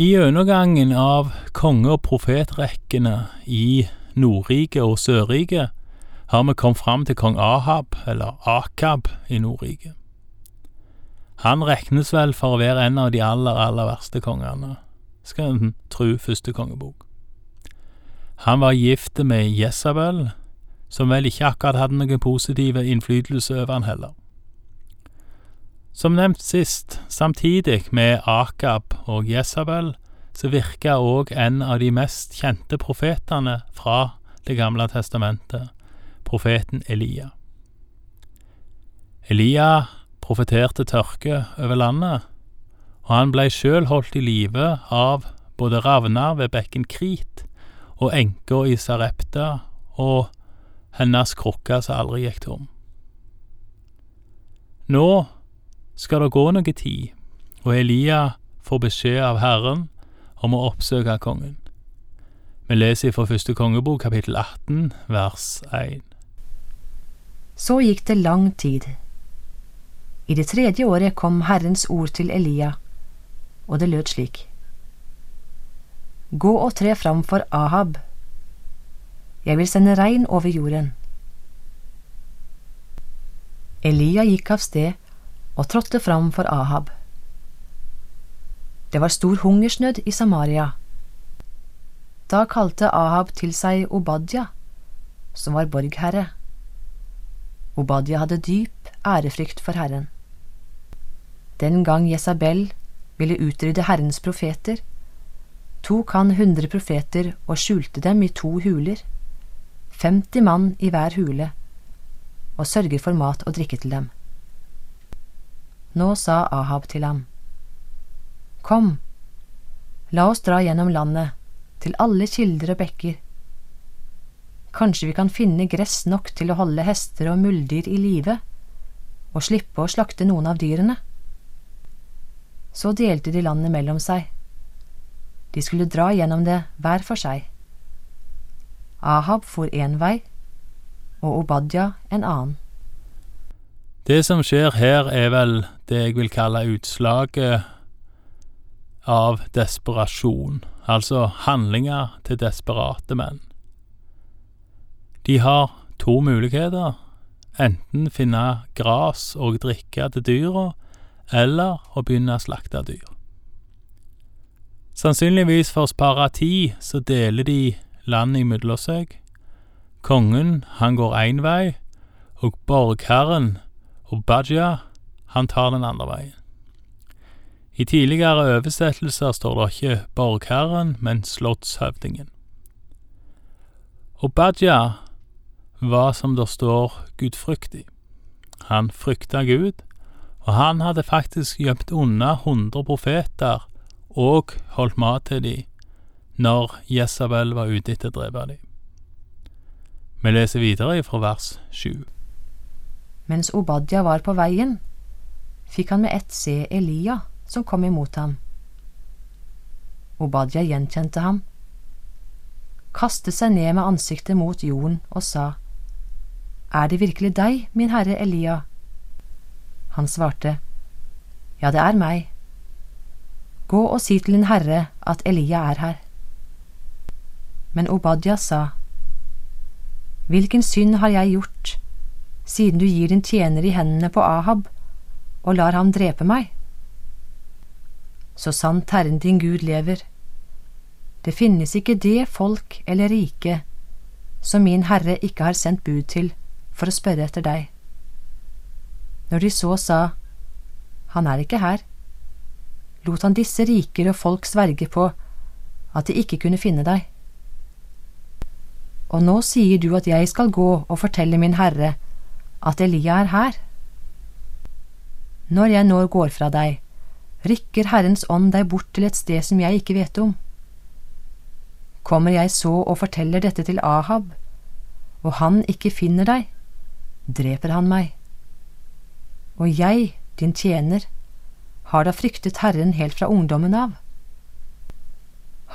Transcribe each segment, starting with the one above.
I gjennomgangen av konge- og profetrekkene i Nordriket og Sørriket har vi kommet fram til kong Ahab, eller Akab, i Nordriket. Han regnes vel for å være en av de aller, aller verste kongene, skal en tru første kongebok. Han var gift med Jesabel, som vel ikke akkurat hadde noen positive innflytelse over han heller. Som nevnt sist, samtidig med Akab og Jesabel, så virka òg en av de mest kjente profetene fra Det gamle testamentet, profeten Elia. Elia profeterte tørke over landet, og han blei sjøl holdt i live av både ravner ved bekken Krit og enka i Sarepta og hennes krukke som aldri gikk tom. Nå skal det gå noe tid, og Elia får beskjed av Herren om å oppsøke kongen. Vi leser fra første kongebok kapittel 18 vers 1. Så gikk det lang tid. I det tredje året kom Herrens ord til Elia, og det lød slik. Gå og tre fram for Ahab. Jeg vil sende regn over jorden. Elia gikk av sted og trådte fram for Ahab. Det var stor hungersnød i Samaria. Da kalte Ahab til seg Obadja, som var borgherre. Obadja hadde dyp ærefrykt for Herren. Den gang Jesabel ville utrydde Herrens profeter, tok han hundre profeter og skjulte dem i to huler, femti mann i hver hule, og sørger for mat og drikke til dem. Nå sa Ahab til ham, Kom, la oss dra gjennom landet, til alle kilder og bekker. Kanskje vi kan finne gress nok til å holde hester og muldyr i live, og slippe å slakte noen av dyrene. Så delte de landet mellom seg. De skulle dra gjennom det hver for seg. Ahab for én vei, og Obadja en annen. Det som skjer her, er vel det jeg vil kalle utslaget av desperasjon, altså handlinger til desperate menn. De har to muligheter, enten finne gras og drikke til dyra, eller å begynne å slakte dyr. Sannsynligvis for å spare tid, så deler de landet imellom seg. Kongen, han går én vei, og borgherren, Obadja, han tar den andre veien. I tidligere oversettelser står det ikke borgherren, men slottshøvdingen. Og Bajia var som det står gudfryktig. Han frykta Gud, og han hadde faktisk gjemt unna hundre profeter og holdt mat til dem når Jesabel var ute etter å drepe dem. Vi leser videre fra vers sju. Mens Obadja var på veien, fikk han med ett se Elia som kom imot ham. Obadja gjenkjente ham, kastet seg ned med ansiktet mot jorden og sa, Er det virkelig deg, min herre Elia? Han svarte, Ja, det er meg. Gå og si til din herre at Elia er her. Men Obadja sa, Hvilken synd har jeg gjort, siden du gir din tjener i hendene på Ahab og lar ham drepe meg? Så sant Herren din Gud lever, det finnes ikke det folk eller rike som min herre ikke har sendt bud til for å spørre etter deg. Når de så sa, Han er ikke her, lot han disse riker og folk sverge på at de ikke kunne finne deg. Og nå sier du at jeg skal gå og fortelle min herre at Elia er her. Når jeg nå går fra deg, rykker Herrens ånd deg bort til et sted som jeg ikke vet om. Kommer jeg så og forteller dette til Ahab, og han ikke finner deg, dreper han meg. Og jeg, din tjener, har da fryktet Herren helt fra ungdommen av.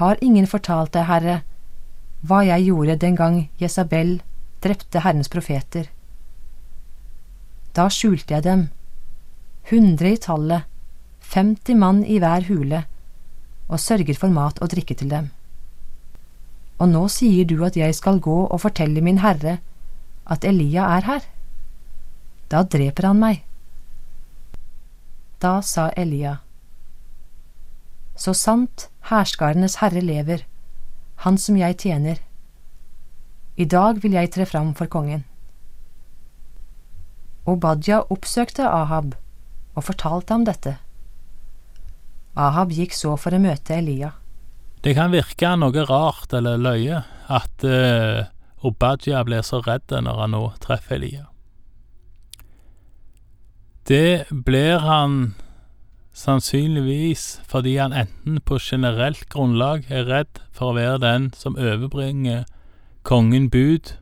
Har ingen fortalt deg, Herre, hva jeg gjorde den gang Jesabel drepte Herrens profeter? Da skjulte jeg dem, hundre i tallet, femti mann i hver hule, og sørger for mat og drikke til dem. Og nå sier du at jeg skal gå og fortelle min herre at Elia er her. Da dreper han meg. Da sa Elia, Så sant hærskarenes herre lever, han som jeg tjener, i dag vil jeg tre fram for kongen. Obadja oppsøkte Ahab og fortalte ham dette. Ahab gikk så for å møte Elia. Det kan virke noe rart eller løye at uh, Obadja blir så redd når han nå treffer Elia. Det blir han sannsynligvis fordi han enten på generelt grunnlag er redd for å være den som overbringer kongen bud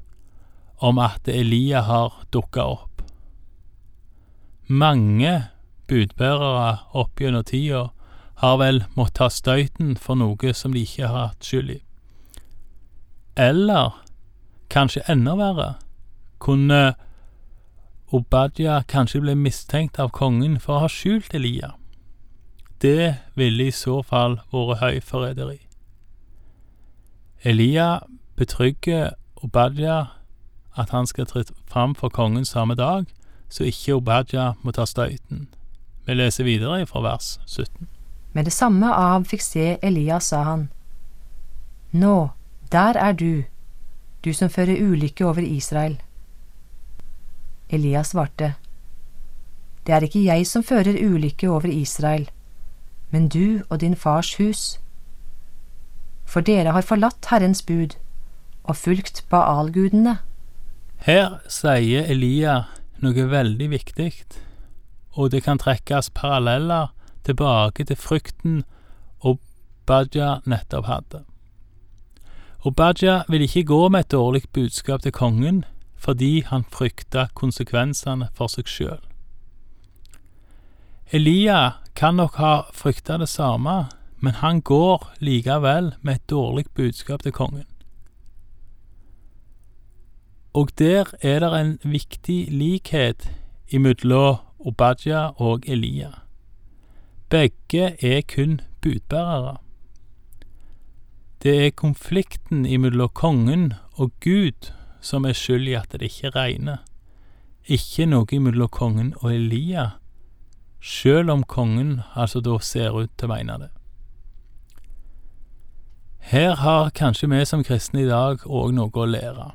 om at Elia har dukka opp. Mange budbærere opp gjennom tida har vel måttet ta støyten for noe som de ikke har hatt skyld i. Eller, kanskje enda verre, kunne Obadja kanskje bli mistenkt av kongen for å ha skjult Elia. Det ville i så fall vært høyforræderi. Elia betrygger Obadja at han skal tre fram for kongen samme dag, så ikke Obadja må ta støyten. Vi leser videre fra vers 17. Med det samme Ahab fikk se Elias, sa han, Nå, der er du, du som fører ulykke over Israel. Elias svarte, Det er ikke jeg som fører ulykke over Israel, men du og din fars hus. For dere har forlatt Herrens bud og fulgt Baal-gudene. Her sier Elia noe veldig viktig, og det kan trekkes paralleller tilbake til frykten Obadja nettopp hadde. Obadja ville ikke gå med et dårlig budskap til kongen fordi han frykta konsekvensene for seg sjøl. Elia kan nok ha frykta det samme, men han går likevel med et dårlig budskap til kongen. Og der er det en viktig likhet imellom Obadja og Elia. Begge er kun budbærere. Det er konflikten imellom kongen og Gud som er skyld i at det ikke regner, ikke noe mellom kongen og Elia, sjøl om kongen altså da ser ut til å mene det. Her har kanskje vi som kristne i dag òg noe å lære.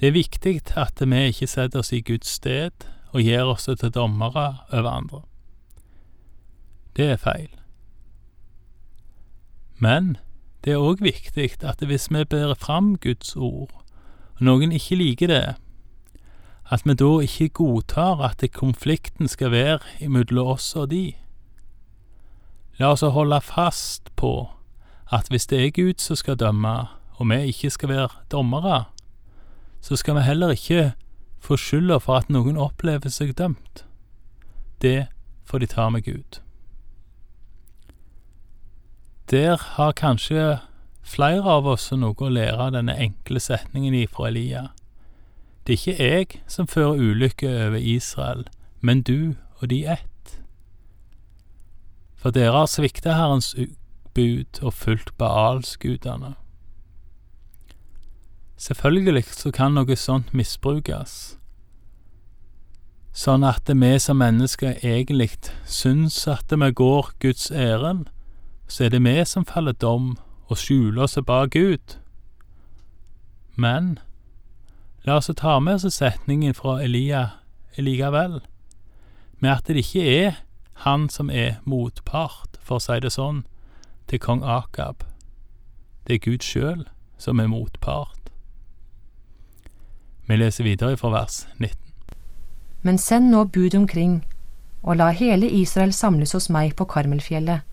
Det er viktig at vi ikke setter oss i Guds sted og gjør oss til dommere over andre. Det er feil. Men det er òg viktig at hvis vi bærer fram Guds ord, og noen ikke liker det, at vi da ikke godtar at konflikten skal være imellom oss og de. La oss holde fast på at hvis det er Gud som skal dømme, og vi ikke skal være dommere, så skal vi heller ikke få skylda for at noen opplever seg dømt. Det får de ta med Gud. Der har kanskje flere av oss noe å lære av denne enkle setningen ifra Elia. Det er ikke jeg som fører ulykke over Israel, men du og de ett. For dere har svikta Herrens bud og fulgt Baals-gudene. Selvfølgelig så kan noe sånt misbrukes, sånn at vi som mennesker egentlig syns at vi går Guds ærend, så er det vi som faller dom og skjuler oss bak Gud. Men la oss ta med oss setningen fra Elia likevel, med at det ikke er han som er motpart, for å si det sånn, til kong Akab. Det er Gud sjøl som er motpart. Vi leser videre fra vers 19. Men send nå bud omkring, og la hele Israel samles hos meg på Karmelfjellet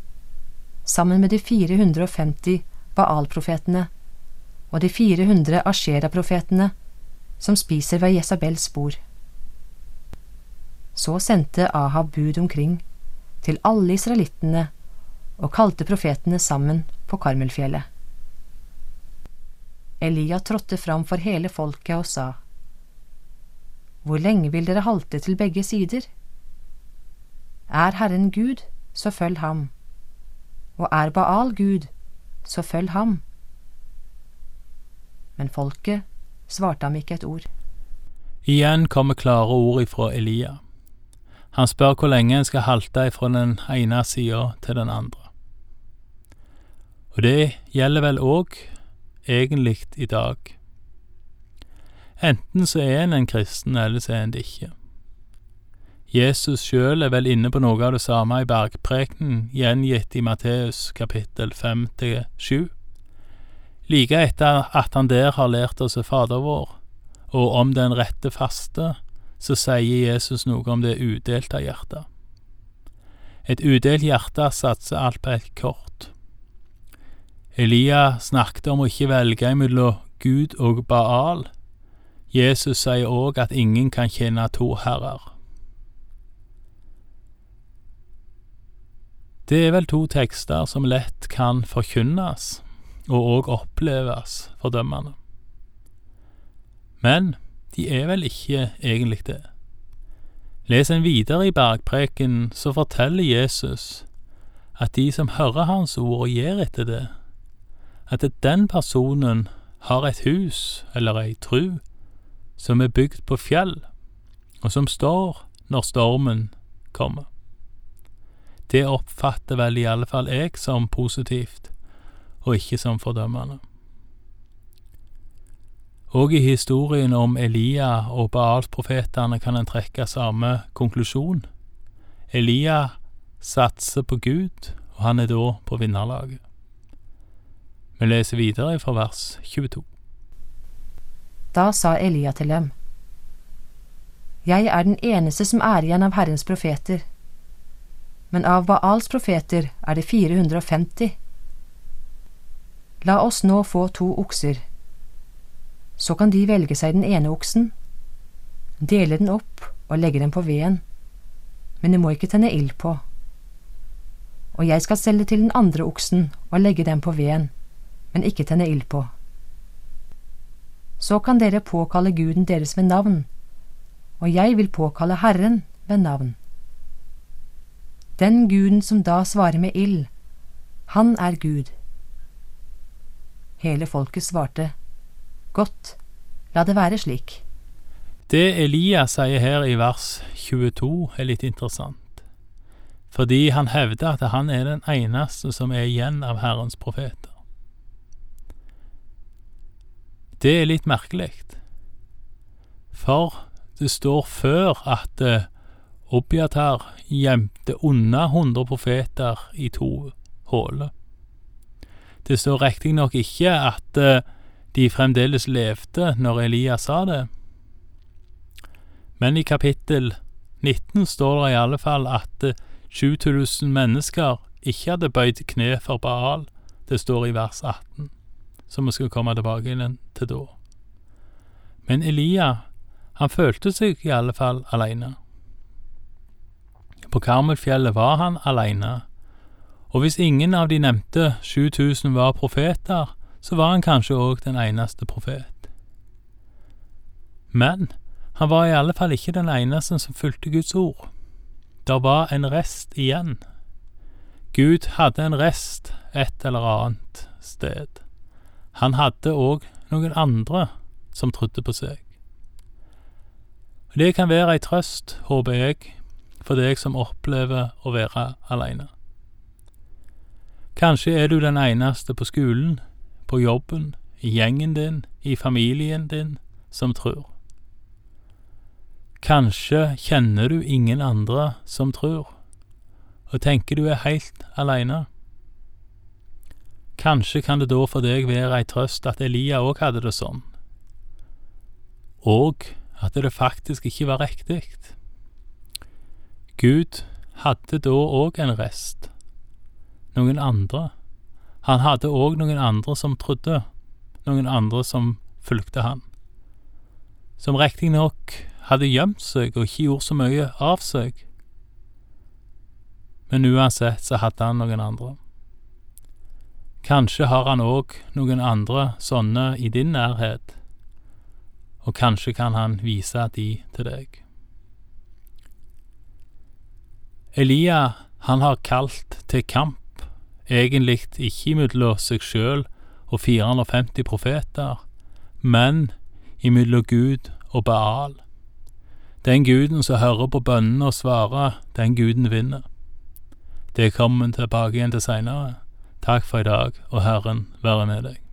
sammen med de 450 Baal-profetene og de 400 Ashera-profetene som spiser ved Jesabels bord. Så sendte Ahab bud omkring til alle israelittene og kalte profetene sammen på Karmelfjellet. Elia trådte fram for hele folket og sa, Hvor lenge vil dere halte til begge sider? Er Herren Gud, så følg ham og er Baal Gud, så følg ham. Men folket svarte ham ikke et ord. Igjen kommer klare ord ifra Elia. Han spør hvor lenge en skal halte ifra den ene sida til den andre. Og det gjelder vel òg egentlig i dag. Enten så er en en kristen, eller så er en det ikke. Jesus sjøl er vel inne på noe av det samme i bergprekenen, gjengitt i Matteus kapittel fem til sju. Like etter at han der har lært oss Fader vår, og om den rette faste, så sier Jesus noe om det udelte hjertet. Et udelt hjerte satser alt på et kort. Elia snakket om å ikke velge mellom Gud og Baal. Jesus sier òg at ingen kan tjene to herrer. Det er vel to tekster som lett kan forkynnes og òg oppleves fordømmende. Men de er vel ikke egentlig det. Les en videre i bergpreken, så forteller Jesus at de som hører hans ord og gir etter det, at den personen har et hus eller ei tru som er bygd på fjell, og som står når stormen kommer. Det oppfatter vel i alle fall jeg som positivt, og ikke som fordømmende. Og i historien om Elia og Baal-profetene kan en trekke samme konklusjon. Elia satser på Gud, og han er da på vinnerlaget. Vi leser videre fra vers 22. Da sa Elia til dem, Jeg er den eneste som er igjen av Herrens profeter, men av Baals profeter er det 450. La oss nå få to okser. Så kan de velge seg den ene oksen, dele den opp og legge den på veden, men det må ikke tenne ild på. Og jeg skal selge til den andre oksen og legge den på veden, men ikke tenne ild på. Så kan dere påkalle guden deres ved navn, og jeg vil påkalle Herren ved navn. Den guden som da svarer med ild, han er Gud. Hele folket svarte, Godt, la det være slik. Det Elias sier her i vers 22 er litt interessant, fordi han hevder at han er den eneste som er igjen av Herrens profeter. Det er litt merkelig, for det står før at Obiatar gjemte unna 100 profeter i to huller. Det står riktignok ikke at de fremdeles levde når Elias sa det, men i kapittel 19 står det i alle fall at 7000 mennesker ikke hadde bøyd kne for Baal. Det står i vers 18, som vi skal komme tilbake til da. Men Elia, han følte seg i alle fall aleine. På Karmelfjellet var han aleine, og hvis ingen av de nevnte 7000 var profeter, så var han kanskje òg den eneste profet. Men han var i alle fall ikke den eneste som fulgte Guds ord. Der var en rest igjen. Gud hadde en rest et eller annet sted. Han hadde òg noen andre som trodde på seg. Det kan være ei trøst, håper jeg, for deg som opplever å være aleine. Kanskje er du den eneste på skolen, på jobben, i gjengen din, i familien din, som tror. Kanskje kjenner du ingen andre som tror, og tenker du er heilt aleine. Kanskje kan det da for deg være ei trøst at Elia òg hadde det sånn, og at det faktisk ikke var riktig. Gud hadde da òg en rest, noen andre. Han hadde òg noen andre som trodde, noen andre som fulgte han, som riktignok hadde gjemt seg og ikke gjort så mye av seg, men uansett så hadde han noen andre. Kanskje har han òg noen andre sånne i din nærhet, og kanskje kan han vise de til deg. Elia, han har kalt til kamp egentlig ikke imellom seg sjøl og 450 profeter, men imellom Gud og Baal. Den guden som hører på bønnene og svarer, den guden vinner. Det kommer vi tilbake igjen til seinere. Takk for i dag, og Herren være med deg.